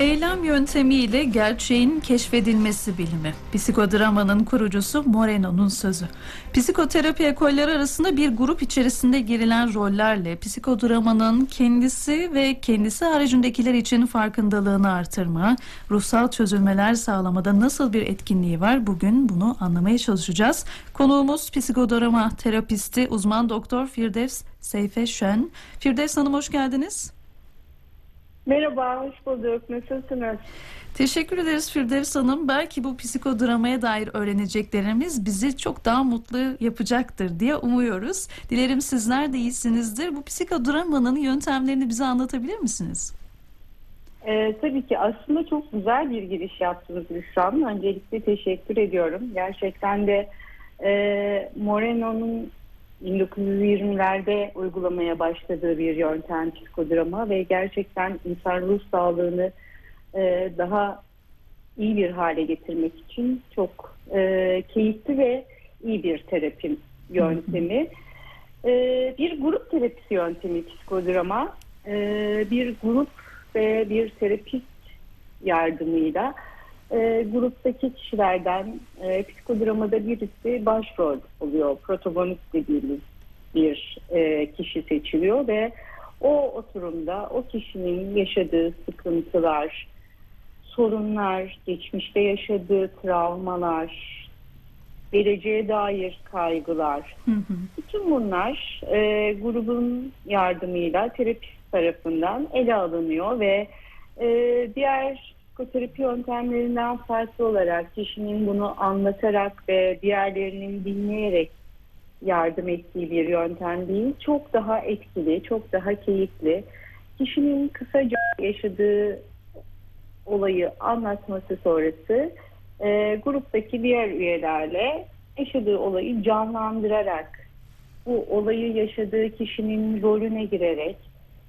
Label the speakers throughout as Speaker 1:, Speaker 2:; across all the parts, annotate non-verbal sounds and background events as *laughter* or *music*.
Speaker 1: Eylem yöntemiyle gerçeğin keşfedilmesi bilimi. Psikodramanın kurucusu Moreno'nun sözü. Psikoterapi ekolleri arasında bir grup içerisinde girilen rollerle psikodramanın kendisi ve kendisi haricindekiler için farkındalığını artırma, ruhsal çözülmeler sağlamada nasıl bir etkinliği var bugün bunu anlamaya çalışacağız. Konuğumuz psikodrama terapisti uzman doktor Firdevs Seyfe Şen. Firdevs Hanım hoş geldiniz.
Speaker 2: Merhaba, hoş bulduk. Nasılsınız?
Speaker 1: Teşekkür ederiz Firdevs Hanım. Belki bu psikodramaya dair öğreneceklerimiz bizi çok daha mutlu yapacaktır diye umuyoruz. Dilerim sizler de iyisinizdir. Bu psikodramanın yöntemlerini bize anlatabilir misiniz?
Speaker 2: Ee, tabii ki aslında çok güzel bir giriş yaptınız Hüsam. Öncelikle teşekkür ediyorum. Gerçekten de e, Moreno'nun 1920'lerde uygulamaya başladığı bir yöntem psikodrama ve gerçekten insan ruh sağlığını e, daha iyi bir hale getirmek için çok e, keyifli ve iyi bir terapi yöntemi. E, bir grup terapisi yöntemi psikodrama. E, bir grup ve bir terapist yardımıyla e, gruptaki kişilerden e, psikodramada birisi başrol oluyor. Protagonist dediğimiz bir e, kişi seçiliyor ve o oturumda o kişinin yaşadığı sıkıntılar, sorunlar, geçmişte yaşadığı travmalar, geleceğe dair kaygılar, hı hı. bütün bunlar e, grubun yardımıyla terapist tarafından ele alınıyor ve e, diğer psikoterapi yöntemlerinden farklı olarak kişinin bunu anlatarak ve diğerlerinin dinleyerek yardım ettiği bir yöntem değil. Çok daha etkili, çok daha keyifli. Kişinin kısaca yaşadığı olayı anlatması sonrası e, gruptaki diğer üyelerle yaşadığı olayı canlandırarak bu olayı yaşadığı kişinin rolüne girerek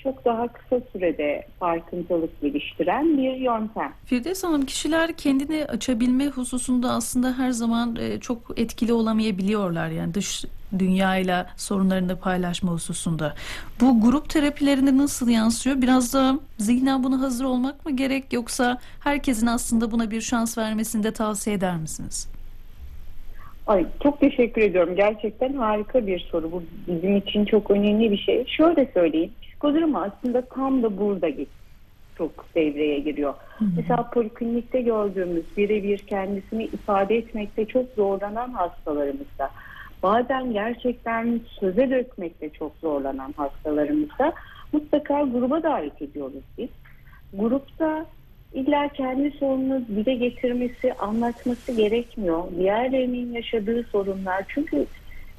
Speaker 2: çok daha kısa sürede farkındalık geliştiren bir yöntem.
Speaker 1: Firdevs Hanım kişiler kendini açabilme hususunda aslında her zaman e, çok etkili olamayabiliyorlar. Yani dış dünyayla sorunlarını paylaşma hususunda. Bu grup terapilerinde nasıl yansıyor? Biraz da zihnen buna hazır olmak mı gerek yoksa herkesin aslında buna bir şans vermesini de tavsiye eder misiniz?
Speaker 2: Ay çok teşekkür ediyorum. Gerçekten harika bir soru. Bu bizim için çok önemli bir şey. Şöyle söyleyeyim. Psikodrama aslında tam da burada çok devreye giriyor. Hı. Mesela poliklinikte gördüğümüz birebir kendisini ifade etmekte çok zorlanan hastalarımızda, bazen gerçekten söze dökmekte çok zorlanan hastalarımızda mutlaka gruba davet ediyoruz biz. Grupta illa kendi sorununu dile getirmesi, anlatması gerekmiyor. Diğerlerinin yaşadığı sorunlar çünkü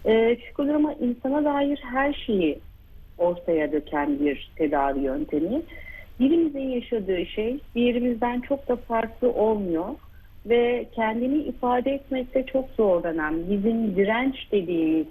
Speaker 2: e, psikodrama insana dair her şeyi ortaya döken bir tedavi yöntemi. Birimizin yaşadığı şey diğerimizden çok da farklı olmuyor ve kendini ifade etmekte çok zorlanan bizim direnç dediğimiz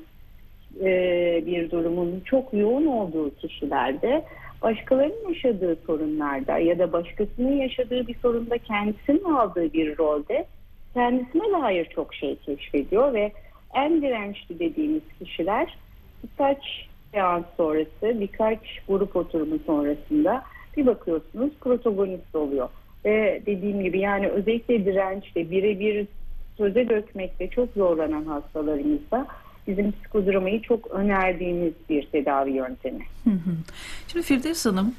Speaker 2: e, bir durumun çok yoğun olduğu kişilerde başkalarının yaşadığı sorunlarda ya da başkasının yaşadığı bir sorunda kendisinin aldığı bir rolde kendisine dair çok şey keşfediyor ve en dirençli dediğimiz kişiler birkaç seans sonrası birkaç grup oturumu sonrasında bir bakıyorsunuz protagonist oluyor. Ve dediğim gibi yani özellikle dirençle birebir söze dökmekte çok zorlanan hastalarımızda bizim psikodramayı çok önerdiğimiz bir tedavi yöntemi.
Speaker 1: Şimdi Firdevs Hanım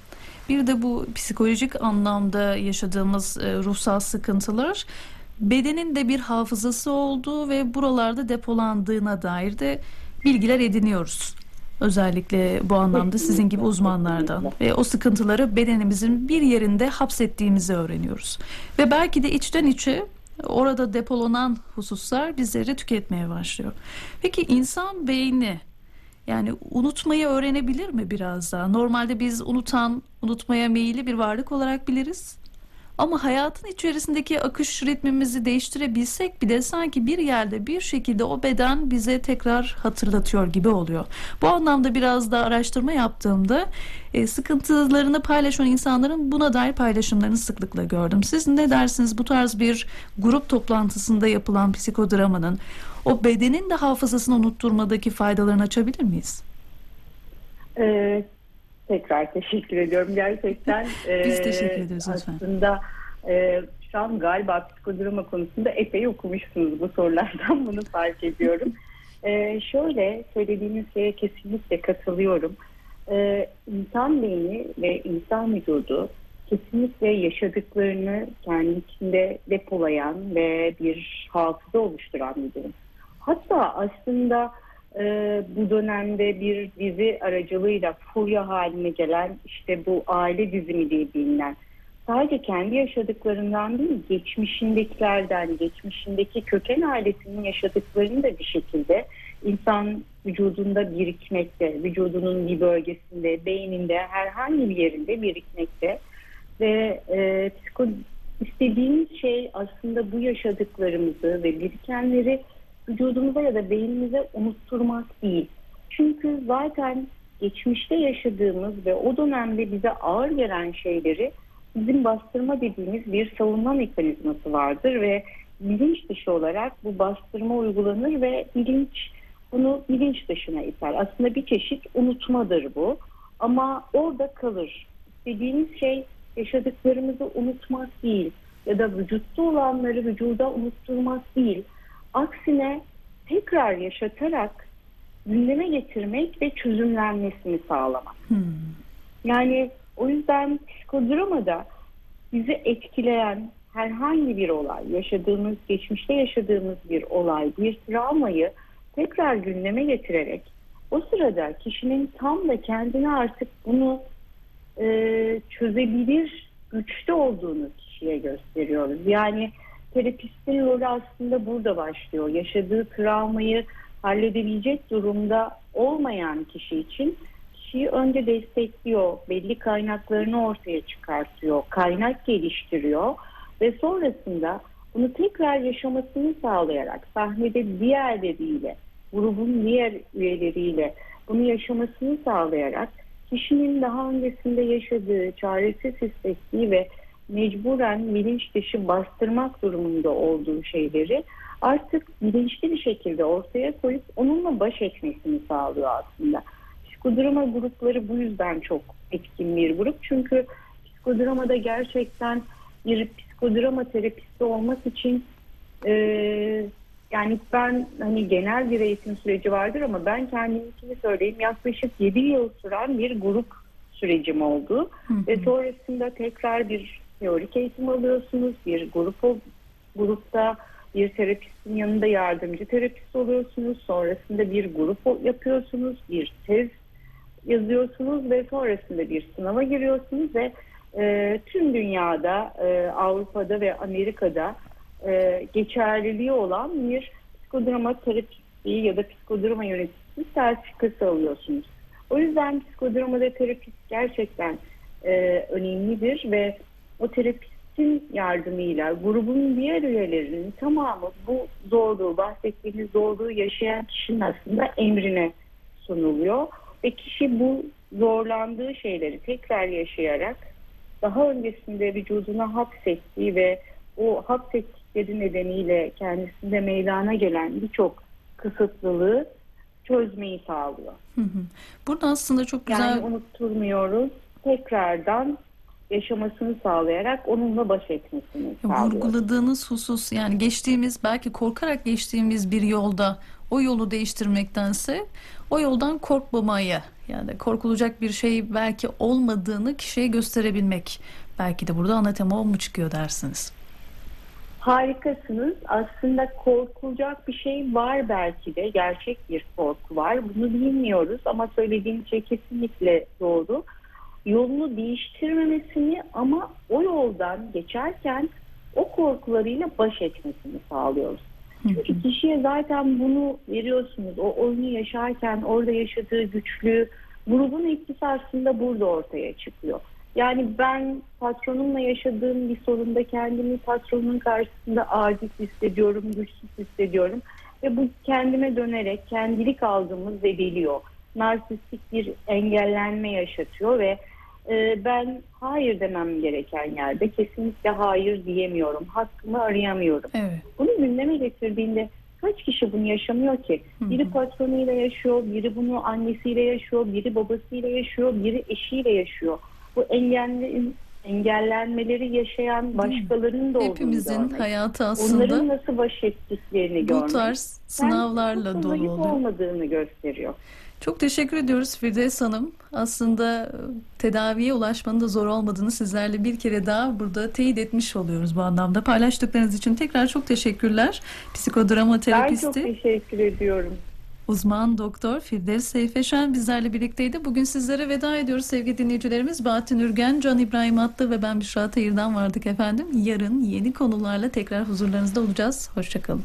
Speaker 1: bir de bu psikolojik anlamda yaşadığımız e, ruhsal sıkıntılar bedenin de bir hafızası olduğu ve buralarda depolandığına dair de bilgiler ediniyoruz. Özellikle bu anlamda sizin gibi uzmanlardan ve o sıkıntıları bedenimizin bir yerinde hapsettiğimizi öğreniyoruz. Ve belki de içten içe orada depolanan hususlar bizleri tüketmeye başlıyor. Peki insan beyni yani unutmayı öğrenebilir mi biraz daha? Normalde biz unutan, unutmaya meyilli bir varlık olarak biliriz. Ama hayatın içerisindeki akış ritmimizi değiştirebilsek bir de sanki bir yerde bir şekilde o beden bize tekrar hatırlatıyor gibi oluyor. Bu anlamda biraz da araştırma yaptığımda e, sıkıntılarını paylaşan insanların buna dair paylaşımlarını sıklıkla gördüm. Siz ne dersiniz bu tarz bir grup toplantısında yapılan psikodramanın o bedenin de hafızasını unutturmadaki faydalarını açabilir miyiz?
Speaker 2: Evet tekrar teşekkür ediyorum. Gerçekten *laughs*
Speaker 1: Biz
Speaker 2: e,
Speaker 1: teşekkür ederiz lütfen.
Speaker 2: aslında e, şu an galiba psikodrama konusunda epey okumuşsunuz bu sorulardan *laughs* bunu fark ediyorum. E, şöyle söylediğiniz şeye kesinlikle katılıyorum. E, insan beyni ve insan vücudu kesinlikle yaşadıklarını kendi içinde depolayan ve bir hafıza oluşturan bir durum. Hatta aslında e, bu dönemde bir dizi aracılığıyla furya haline gelen işte bu aile dizimi diye bilinen sadece kendi yaşadıklarından değil geçmişindekilerden, geçmişindeki köken ailesinin yaşadıklarını da bir şekilde insan vücudunda birikmekte, vücudunun bir bölgesinde, beyninde, herhangi bir yerinde birikmekte. Ve e, psiko, istediğimiz şey aslında bu yaşadıklarımızı ve birikenleri vücudumuza ya da beynimize unutturmak değil. Çünkü zaten geçmişte yaşadığımız ve o dönemde bize ağır gelen şeyleri bizim bastırma dediğimiz bir savunma mekanizması vardır ve bilinç dışı olarak bu bastırma uygulanır ve bilinç bunu bilinç dışına iter. Aslında bir çeşit unutmadır bu ama orada kalır. İstediğimiz şey yaşadıklarımızı unutmak değil ya da vücutta olanları vücuda unutturmak değil. Aksine tekrar yaşatarak gündeme getirmek ve çözümlenmesini sağlamak.
Speaker 1: Hmm.
Speaker 2: Yani o yüzden psikodramada bizi etkileyen herhangi bir olay, yaşadığımız, geçmişte yaşadığımız bir olay, bir travmayı tekrar gündeme getirerek o sırada kişinin tam da kendine artık bunu e, çözebilir güçte olduğunu kişiye gösteriyoruz. Yani terapistin rolü aslında burada başlıyor. Yaşadığı travmayı halledebilecek durumda olmayan kişi için kişiyi önce destekliyor, belli kaynaklarını ortaya çıkartıyor, kaynak geliştiriyor ve sonrasında bunu tekrar yaşamasını sağlayarak sahnede diğerleriyle, grubun diğer üyeleriyle bunu yaşamasını sağlayarak kişinin daha öncesinde yaşadığı, çaresiz hissettiği ve mecburen bilinç dışı bastırmak durumunda olduğu şeyleri artık bilinçli bir şekilde ortaya koyup onunla baş etmesini sağlıyor aslında. Psikodrama grupları bu yüzden çok etkin bir grup. Çünkü psikodramada gerçekten bir psikodrama terapisti olmak için e, yani ben hani genel bir eğitim süreci vardır ama ben kendimkini söyleyeyim yaklaşık 7 yıl süren bir grup sürecim oldu.
Speaker 1: Hı hı.
Speaker 2: Ve sonrasında tekrar bir teorik eğitim alıyorsunuz. Bir grup grupta bir terapistin yanında yardımcı terapist oluyorsunuz. Sonrasında bir grup yapıyorsunuz. Bir tez yazıyorsunuz ve sonrasında bir sınava giriyorsunuz ve e, tüm dünyada e, Avrupa'da ve Amerika'da e, geçerliliği olan bir psikodrama terapisti ya da psikodrama yöneticisi sertifikası alıyorsunuz. O yüzden psikodramada terapist gerçekten e, önemlidir ve o terapistin yardımıyla grubun diğer üyelerinin tamamı bu zorluğu, bahsettiğimiz zorluğu yaşayan kişinin aslında emrine sunuluyor. Ve kişi bu zorlandığı şeyleri tekrar yaşayarak daha öncesinde vücuduna hapsettiği ve o hapsettikleri nedeniyle kendisinde meydana gelen birçok kısıtlılığı çözmeyi sağlıyor.
Speaker 1: Hı hı. Burada aslında çok güzel
Speaker 2: Yani unutturmuyoruz. Tekrardan yaşamasını sağlayarak onunla baş etmesini sağlıyoruz.
Speaker 1: vurguladığınız husus yani geçtiğimiz belki korkarak geçtiğimiz bir yolda o yolu değiştirmektense o yoldan korkmamaya yani korkulacak bir şey belki olmadığını kişiye gösterebilmek belki de burada ana tema o mu çıkıyor dersiniz?
Speaker 2: Harikasınız. Aslında korkulacak bir şey var belki de. Gerçek bir korku var. Bunu bilmiyoruz ama söylediğim şey kesinlikle doğru. Yolunu değiştirmemesini ama o yoldan geçerken o korkularıyla baş etmesini sağlıyoruz. Çünkü kişiye zaten bunu veriyorsunuz. O oyunu yaşarken orada yaşadığı güçlüğü, grubun etkisi aslında burada ortaya çıkıyor. Yani ben patronumla yaşadığım bir sorunda kendimi patronun karşısında aciz hissediyorum, güçsüz hissediyorum. Ve bu kendime dönerek kendilik algımı zedeliyor. Narsistik bir engellenme yaşatıyor ve e, ben hayır demem gereken yerde kesinlikle hayır diyemiyorum. Hakkımı arayamıyorum.
Speaker 1: Evet.
Speaker 2: Bunu gündeme getirdiğinde Kaç kişi bunu yaşamıyor ki? Biri patronuyla yaşıyor, biri bunu annesiyle yaşıyor, biri babasıyla yaşıyor, biri eşiyle yaşıyor. Bu engelli, engellenmeleri yaşayan başkalarının da olduğunu
Speaker 1: Hepimizin
Speaker 2: görmek.
Speaker 1: hayatı aslında
Speaker 2: Onların nasıl baş ettiklerini
Speaker 1: bu
Speaker 2: görmek.
Speaker 1: tarz
Speaker 2: Ben
Speaker 1: sınavlarla dolu oluyor.
Speaker 2: olmadığını gösteriyor.
Speaker 1: Çok teşekkür ediyoruz Firdevs Hanım. Aslında e, tedaviye ulaşmanın da zor olmadığını sizlerle bir kere daha burada teyit etmiş oluyoruz bu anlamda. Paylaştıklarınız için tekrar çok teşekkürler. Psikodrama
Speaker 2: Ben çok
Speaker 1: terapisti,
Speaker 2: teşekkür ediyorum.
Speaker 1: uzman doktor Firdevs Seyfeşen bizlerle birlikteydi. Bugün sizlere veda ediyoruz sevgili dinleyicilerimiz. Bahattin Ürgen, Can İbrahim Atlı ve ben Büşra Tayır'dan vardık efendim. Yarın yeni konularla tekrar huzurlarınızda olacağız. Hoşçakalın.